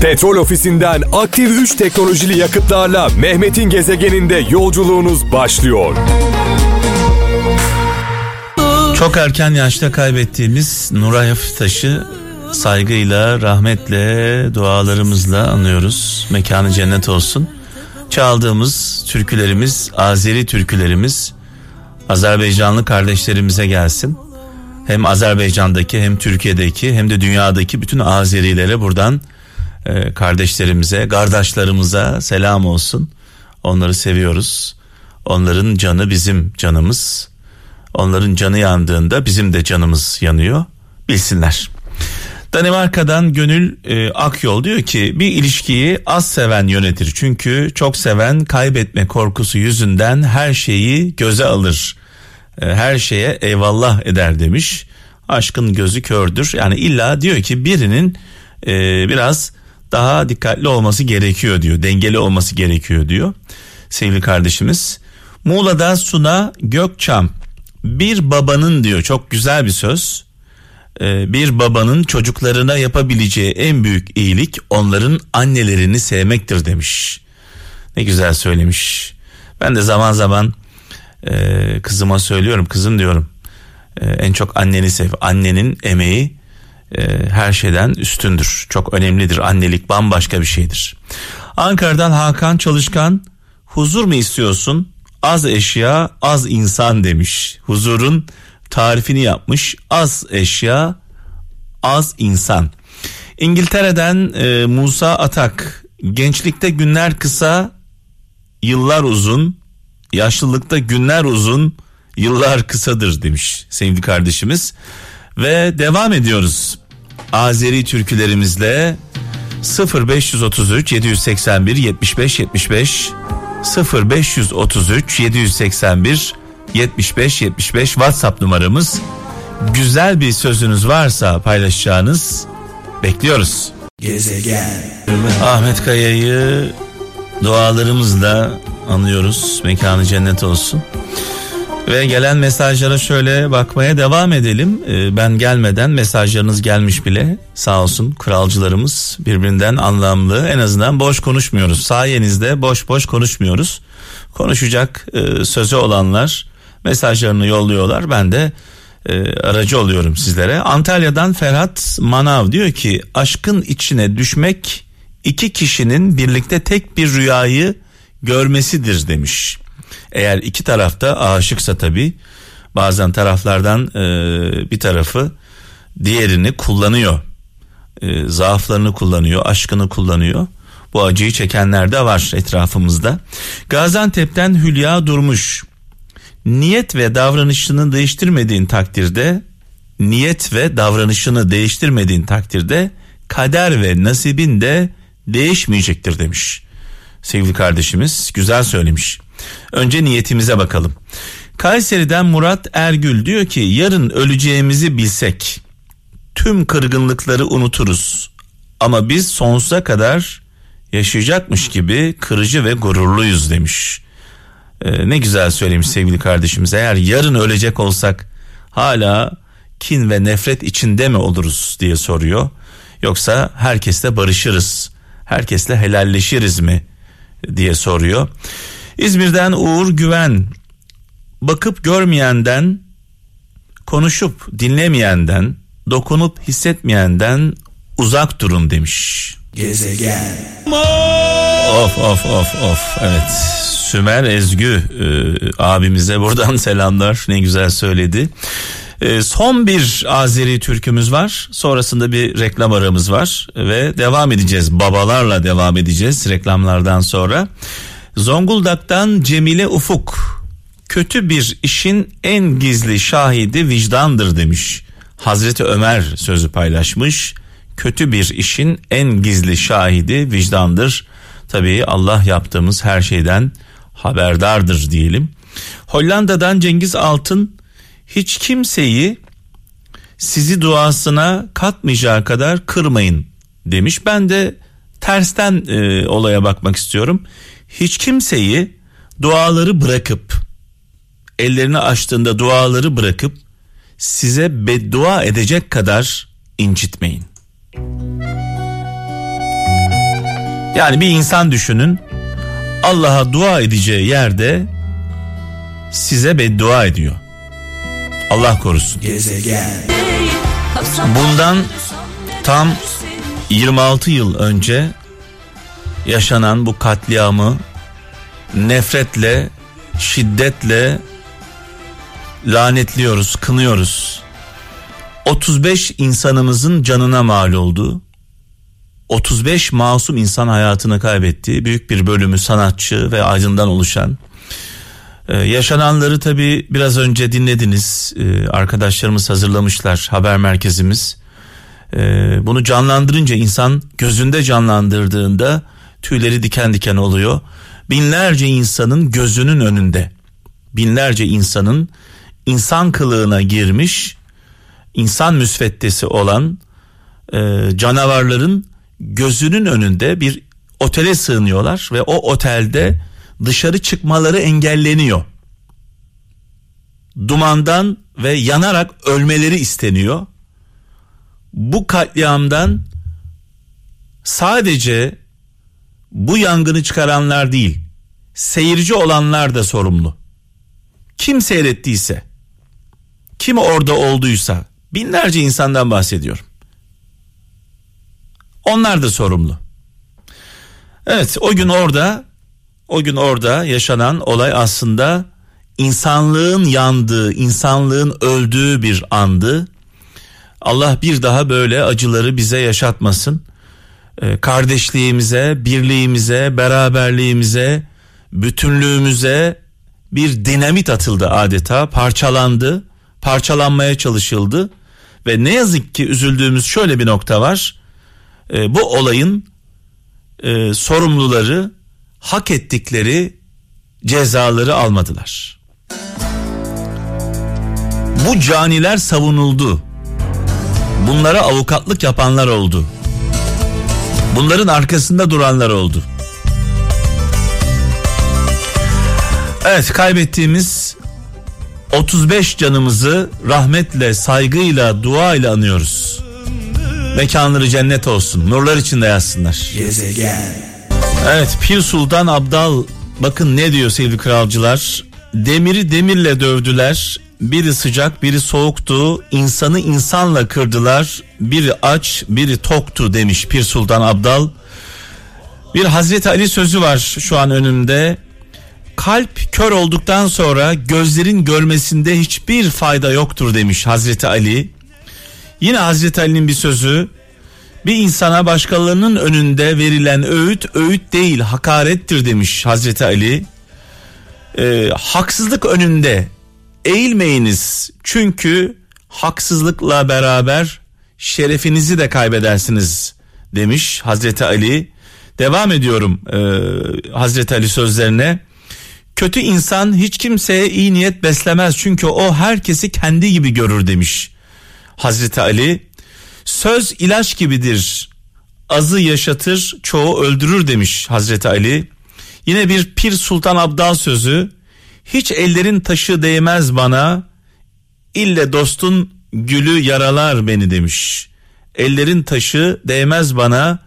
Petrol ofisinden aktif 3 teknolojili yakıtlarla Mehmet'in gezegeninde yolculuğunuz başlıyor. Çok erken yaşta kaybettiğimiz Nuray Hafiftaş'ı saygıyla, rahmetle, dualarımızla anıyoruz. Mekanı cennet olsun. Çaldığımız türkülerimiz, Azeri türkülerimiz Azerbaycanlı kardeşlerimize gelsin. Hem Azerbaycan'daki hem Türkiye'deki hem de dünyadaki bütün Azerilere buradan e, kardeşlerimize, kardeşlerimize selam olsun. Onları seviyoruz. Onların canı bizim canımız. Onların canı yandığında bizim de canımız yanıyor. Bilsinler. Danimarka'dan Gönül e, Akyol diyor ki bir ilişkiyi az seven yönetir. Çünkü çok seven kaybetme korkusu yüzünden her şeyi göze alır. E, her şeye eyvallah eder demiş. Aşkın gözü kördür. Yani illa diyor ki birinin e, biraz daha dikkatli olması gerekiyor diyor. Dengeli olması gerekiyor diyor. Sevgili kardeşimiz. Muğla'da Suna Gökçam bir babanın diyor çok güzel bir söz. Ee, bir babanın çocuklarına yapabileceği en büyük iyilik onların annelerini sevmektir demiş. Ne güzel söylemiş. Ben de zaman zaman e, kızıma söylüyorum kızım diyorum. E, en çok anneni sev. Annenin emeği e, her şeyden üstündür. Çok önemlidir. Annelik bambaşka bir şeydir. Ankara'dan Hakan Çalışkan huzur mu istiyorsun? Az eşya az insan demiş. Huzurun tarifini yapmış. Az eşya az insan. İngiltere'den e, Musa Atak gençlikte günler kısa yıllar uzun yaşlılıkta günler uzun yıllar kısadır demiş sevgili kardeşimiz. Ve devam ediyoruz. Azeri türkülerimizle 0533 781 75 75 0533 781 75 75 WhatsApp numaramız. Güzel bir sözünüz varsa paylaşacağınız bekliyoruz. Gezegen. Ahmet Kaya'yı dualarımızla anıyoruz. Mekanı cennet olsun. Ve gelen mesajlara şöyle bakmaya devam edelim. Ee, ben gelmeden mesajlarınız gelmiş bile. Sağ olsun kralcılarımız birbirinden anlamlı. En azından boş konuşmuyoruz. Sayenizde boş boş konuşmuyoruz. Konuşacak e, sözü olanlar mesajlarını yolluyorlar. Ben de e, aracı oluyorum sizlere. Antalya'dan Ferhat Manav diyor ki aşkın içine düşmek iki kişinin birlikte tek bir rüyayı görmesidir demiş. Eğer iki tarafta aşıksa tabi bazen taraflardan e, bir tarafı diğerini kullanıyor. E, zaaflarını kullanıyor, aşkını kullanıyor. Bu acıyı çekenler de var etrafımızda. Gaziantep'ten Hülya Durmuş. Niyet ve davranışını değiştirmediğin takdirde niyet ve davranışını değiştirmediğin takdirde kader ve nasibin de değişmeyecektir demiş. Sevgili kardeşimiz güzel söylemiş. Önce niyetimize bakalım. Kayseri'den Murat Ergül diyor ki yarın öleceğimizi bilsek tüm kırgınlıkları unuturuz. Ama biz sonsuza kadar yaşayacakmış gibi kırıcı ve gururluyuz demiş. Ee, ne güzel söylemiş sevgili kardeşimiz. Eğer yarın ölecek olsak hala kin ve nefret içinde mi oluruz diye soruyor. Yoksa herkesle barışırız, herkesle helalleşiriz mi diye soruyor. İzmir'den Uğur Güven bakıp görmeyenden konuşup dinlemeyenden dokunup hissetmeyenden uzak durun demiş. Gezegen. Of of of of evet Sümer Ezgü e, abimize buradan selamlar ne güzel söyledi. E, son bir Azeri türkümüz var sonrasında bir reklam aramız var ve devam edeceğiz babalarla devam edeceğiz reklamlardan sonra. Zonguldak'tan Cemile Ufuk kötü bir işin en gizli şahidi vicdandır demiş. Hazreti Ömer sözü paylaşmış. Kötü bir işin en gizli şahidi vicdandır. Tabii Allah yaptığımız her şeyden haberdardır diyelim. Hollanda'dan Cengiz Altın hiç kimseyi sizi duasına katmayacağı kadar kırmayın demiş. Ben de tersten e, olaya bakmak istiyorum hiç kimseyi duaları bırakıp ellerini açtığında duaları bırakıp size beddua edecek kadar incitmeyin. Yani bir insan düşünün Allah'a dua edeceği yerde size beddua ediyor. Allah korusun. Gezegen. Bundan tam 26 yıl önce yaşanan bu katliamı nefretle, şiddetle lanetliyoruz, kınıyoruz. 35 insanımızın canına mal oldu. 35 masum insan hayatını kaybetti. Büyük bir bölümü sanatçı ve aydından oluşan. Ee, yaşananları tabi biraz önce dinlediniz. Ee, arkadaşlarımız hazırlamışlar haber merkezimiz. Ee, bunu canlandırınca insan gözünde canlandırdığında tüyleri diken diken oluyor. Binlerce insanın gözünün önünde binlerce insanın insan kılığına girmiş insan müsveddesi olan e, canavarların gözünün önünde bir otele sığınıyorlar ve o otelde dışarı çıkmaları engelleniyor. Dumandan ve yanarak ölmeleri isteniyor. Bu katliamdan sadece bu yangını çıkaranlar değil, seyirci olanlar da sorumlu. Kim seyrettiyse, kim orada olduysa, binlerce insandan bahsediyorum. Onlar da sorumlu. Evet, o gün orada, o gün orada yaşanan olay aslında insanlığın yandığı, insanlığın öldüğü bir andı. Allah bir daha böyle acıları bize yaşatmasın. Ee, kardeşliğimize, birliğimize, beraberliğimize, bütünlüğümüze bir dinamit atıldı adeta, parçalandı, parçalanmaya çalışıldı ve ne yazık ki üzüldüğümüz şöyle bir nokta var. Ee, bu olayın e, sorumluları hak ettikleri cezaları almadılar. Bu caniler savunuldu. Bunlara avukatlık yapanlar oldu. Bunların arkasında duranlar oldu. Evet kaybettiğimiz 35 canımızı rahmetle, saygıyla, duayla anıyoruz. Mekanları cennet olsun. Nurlar içinde yazsınlar. Gezegen. Evet Pir Sultan Abdal bakın ne diyor sevgili kralcılar. Demiri demirle dövdüler. Biri sıcak biri soğuktu. İnsanı insanla kırdılar. Biri aç biri toktu demiş Pir Sultan Abdal. Bir Hazreti Ali sözü var şu an önümde. Kalp kör olduktan sonra gözlerin görmesinde hiçbir fayda yoktur demiş Hazreti Ali. Yine Hazreti Ali'nin bir sözü bir insana başkalarının önünde verilen öğüt öğüt değil hakarettir demiş Hazreti Ali. Ee, haksızlık önünde eğilmeyiniz çünkü haksızlıkla beraber şerefinizi de kaybedersiniz demiş Hazreti Ali. Devam ediyorum e, Hazreti Ali sözlerine. Kötü insan hiç kimseye iyi niyet beslemez çünkü o herkesi kendi gibi görür demiş Hazreti Ali. Söz ilaç gibidir. Azı yaşatır, çoğu öldürür demiş Hazreti Ali. Yine bir Pir Sultan Abdal sözü. Hiç ellerin taşı değmez bana. İlle dostun gülü yaralar beni demiş. Ellerin taşı değmez bana.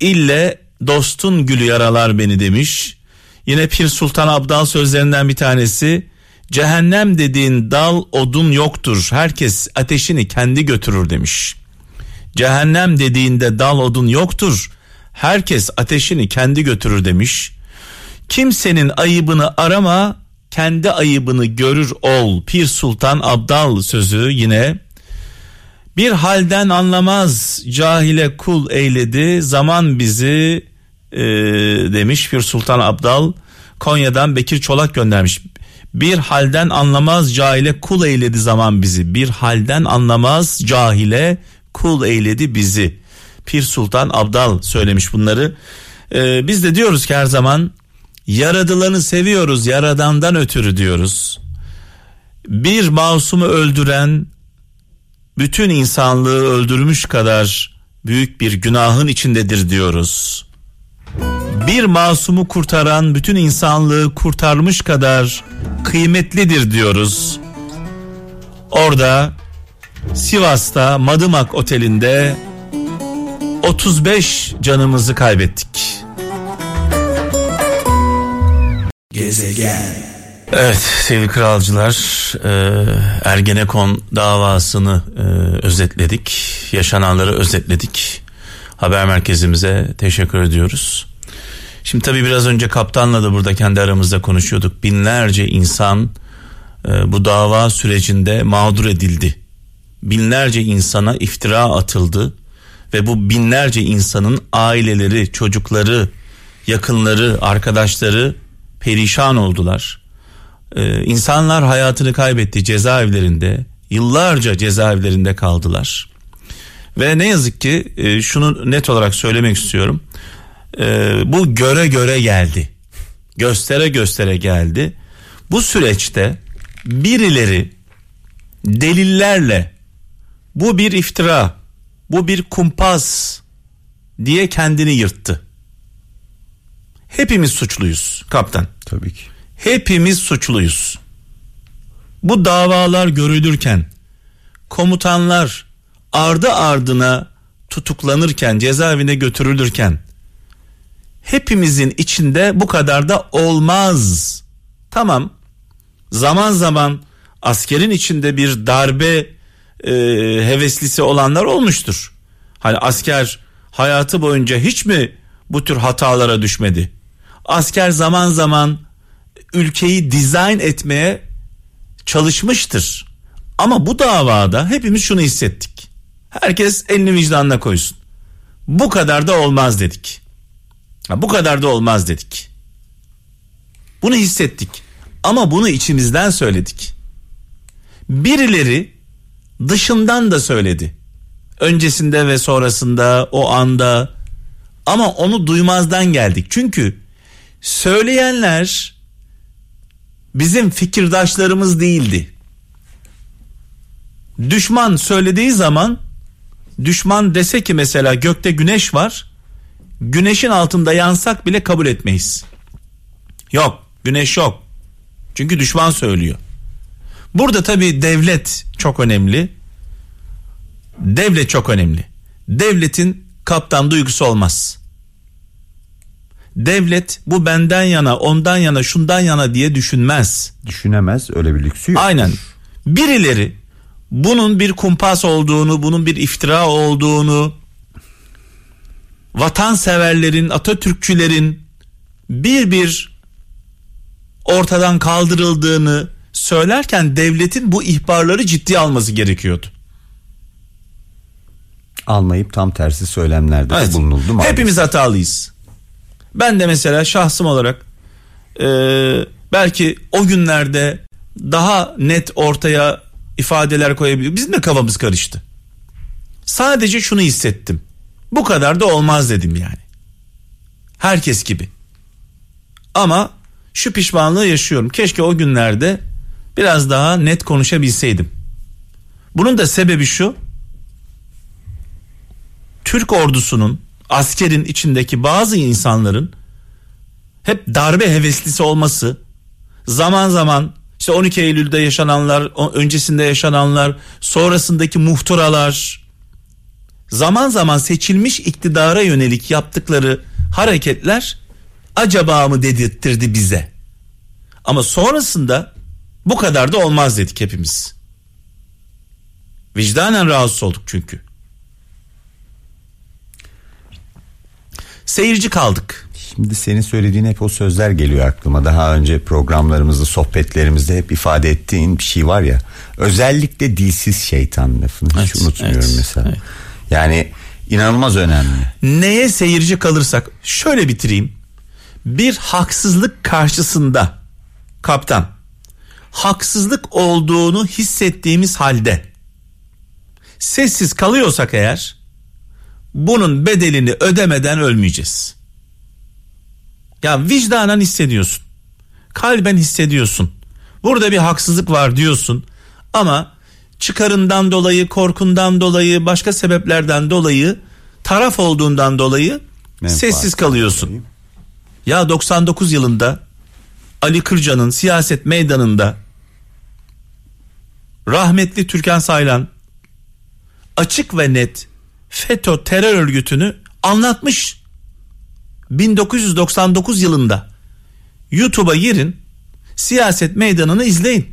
İlle dostun gülü yaralar beni demiş. Yine Pir Sultan Abdal sözlerinden bir tanesi. Cehennem dediğin dal odun yoktur. Herkes ateşini kendi götürür demiş. Cehennem dediğinde dal odun yoktur. Herkes ateşini kendi götürür demiş. Kimsenin ayıbını arama, kendi ayıbını görür ol. Pir Sultan Abdal sözü yine bir halden anlamaz cahile kul eyledi zaman bizi e, demiş Pir Sultan Abdal Konya'dan Bekir Çolak göndermiş. Bir halden anlamaz cahile kul eyledi zaman bizi. Bir halden anlamaz cahile kul eyledi bizi. Pir Sultan Abdal söylemiş bunları. Ee, biz de diyoruz ki her zaman yaradılanı seviyoruz yaradandan ötürü diyoruz. Bir masumu öldüren bütün insanlığı öldürmüş kadar büyük bir günahın içindedir diyoruz. Bir masumu kurtaran bütün insanlığı kurtarmış kadar kıymetlidir diyoruz. Orada Sivas'ta Madımak Oteli'nde 35 canımızı kaybettik. Gezegen. Evet sevgili kralcılar e, Ergenekon davasını e, özetledik. Yaşananları özetledik. Haber merkezimize teşekkür ediyoruz. Şimdi tabii biraz önce kaptanla da burada kendi aramızda konuşuyorduk. Binlerce insan e, bu dava sürecinde mağdur edildi Binlerce insana iftira atıldı ve bu binlerce insanın aileleri, çocukları, yakınları, arkadaşları perişan oldular. Ee, insanlar hayatını kaybetti cezaevlerinde, yıllarca cezaevlerinde kaldılar. Ve ne yazık ki e, şunu net olarak söylemek istiyorum. E, bu göre göre geldi. Göstere göstere geldi. Bu süreçte birileri delillerle bu bir iftira, bu bir kumpas diye kendini yırttı. Hepimiz suçluyuz kaptan. Tabii ki. Hepimiz suçluyuz. Bu davalar görülürken komutanlar ardı ardına tutuklanırken cezaevine götürülürken hepimizin içinde bu kadar da olmaz. Tamam zaman zaman askerin içinde bir darbe e, heveslisi olanlar olmuştur. Hani asker hayatı boyunca hiç mi bu tür hatalara düşmedi? Asker zaman zaman ülkeyi dizayn etmeye çalışmıştır. Ama bu davada hepimiz şunu hissettik. Herkes elini vicdanına koysun. Bu kadar da olmaz dedik. Ha, bu kadar da olmaz dedik. Bunu hissettik. Ama bunu içimizden söyledik. Birileri dışından da söyledi. Öncesinde ve sonrasında o anda ama onu duymazdan geldik. Çünkü söyleyenler bizim fikirdaşlarımız değildi. Düşman söylediği zaman düşman dese ki mesela gökte güneş var. Güneşin altında yansak bile kabul etmeyiz. Yok, güneş yok. Çünkü düşman söylüyor. Burada tabii devlet çok önemli. Devlet çok önemli. Devletin kaptan duygusu olmaz. Devlet bu benden yana, ondan yana, şundan yana diye düşünmez. Düşünemez öyle bir lüksü yok. Aynen. Birileri bunun bir kumpas olduğunu, bunun bir iftira olduğunu, vatanseverlerin, Atatürkçülerin bir bir ortadan kaldırıldığını söylerken devletin bu ihbarları ciddi alması gerekiyordu. Almayıp tam tersi söylemlerde evet. bulunuldu mu? Hepimiz hatalıyız. Ben de mesela şahsım olarak e, belki o günlerde daha net ortaya ifadeler koyabiliyor. Bizim de kafamız karıştı. Sadece şunu hissettim. Bu kadar da olmaz dedim yani. Herkes gibi. Ama şu pişmanlığı yaşıyorum. Keşke o günlerde biraz daha net konuşabilseydim. Bunun da sebebi şu. Türk ordusunun askerin içindeki bazı insanların hep darbe heveslisi olması zaman zaman işte 12 Eylül'de yaşananlar, öncesinde yaşananlar, sonrasındaki muhturalar zaman zaman seçilmiş iktidara yönelik yaptıkları hareketler acaba mı dedirttirdi bize. Ama sonrasında bu kadar da olmaz dedik hepimiz. Vicdanen rahatsız olduk çünkü. Seyirci kaldık. Şimdi senin söylediğin hep o sözler geliyor aklıma. Daha önce programlarımızda, sohbetlerimizde hep ifade ettiğin bir şey var ya. Özellikle dilsiz şeytan lafını hiç evet, unutmuyorum evet, mesela. Evet. Yani inanılmaz önemli. Neye seyirci kalırsak şöyle bitireyim. Bir haksızlık karşısında kaptan haksızlık olduğunu hissettiğimiz halde sessiz kalıyorsak eğer bunun bedelini ödemeden ölmeyeceğiz. Ya vicdanen hissediyorsun. Kalben hissediyorsun. Burada bir haksızlık var diyorsun. Ama çıkarından dolayı, korkundan dolayı, başka sebeplerden dolayı, taraf olduğundan dolayı Menfaat sessiz kalıyorsun. Ya 99 yılında Ali Kırca'nın siyaset meydanında rahmetli Türkan Saylan açık ve net FETÖ terör örgütünü anlatmış. 1999 yılında YouTube'a girin. Siyaset meydanını izleyin.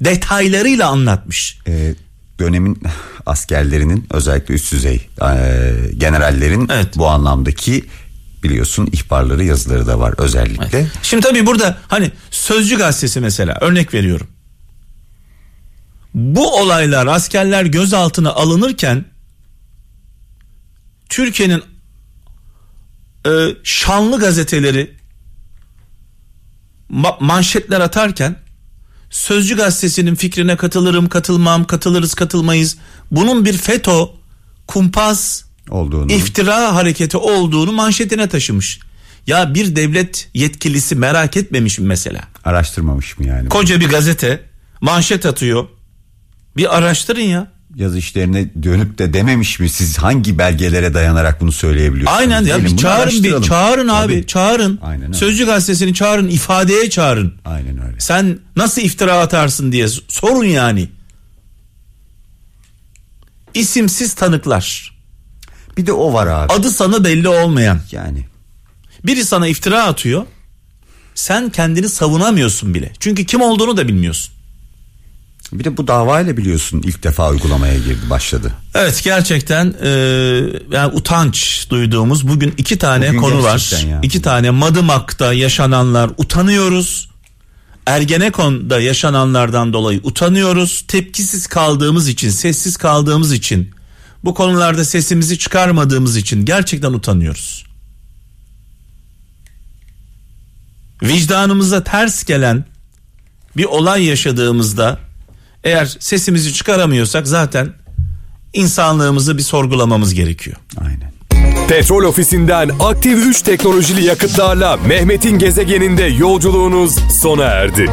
Detaylarıyla anlatmış. Ee, dönemin askerlerinin özellikle üst düzey e, generallerin Evet. bu anlamdaki biliyorsun ihbarları yazıları da var özellikle. Şimdi tabii burada hani Sözcü gazetesi mesela örnek veriyorum. Bu olaylar askerler gözaltına alınırken Türkiye'nin e, şanlı gazeteleri ma- manşetler atarken Sözcü gazetesinin fikrine katılırım, katılmam, katılırız, katılmayız. Bunun bir FETÖ, kumpas, olduğunu. iftira hareketi olduğunu manşetine taşımış. Ya bir devlet yetkilisi merak etmemiş mi mesela? Araştırmamış mı yani? Koca bir gazete manşet atıyor. Bir araştırın ya. Yazı işlerine dönüp de dememiş mi siz hangi belgelere dayanarak bunu söyleyebiliyorsunuz? Aynen ya Gelin bir çağırın bir çağırın abi Tabii. çağırın. Aynen öyle. Sözcü gazetesini çağırın ifadeye çağırın. Aynen öyle. Sen nasıl iftira atarsın diye sorun yani. İsimsiz tanıklar. Bir de o var abi. Adı sanı belli olmayan. yani Biri sana iftira atıyor. Sen kendini savunamıyorsun bile. Çünkü kim olduğunu da bilmiyorsun. bir de bu davayla biliyorsun ilk defa uygulamaya girdi başladı. Evet gerçekten e, yani utanç duyduğumuz bugün iki tane Bugün konu var. gerçekten ya. İki tane Madımak'ta yaşananlar utanıyoruz. Ergenekon'da yaşananlardan dolayı utanıyoruz. Tepkisiz kaldığımız için, sessiz kaldığımız için, bu konularda sesimizi çıkarmadığımız için gerçekten utanıyoruz. Vicdanımıza ters gelen bir olay yaşadığımızda eğer sesimizi çıkaramıyorsak zaten insanlığımızı bir sorgulamamız gerekiyor. Aynen. Petrol ofisinden aktif 3 teknolojili yakıtlarla Mehmet'in gezegeninde yolculuğunuz sona erdi.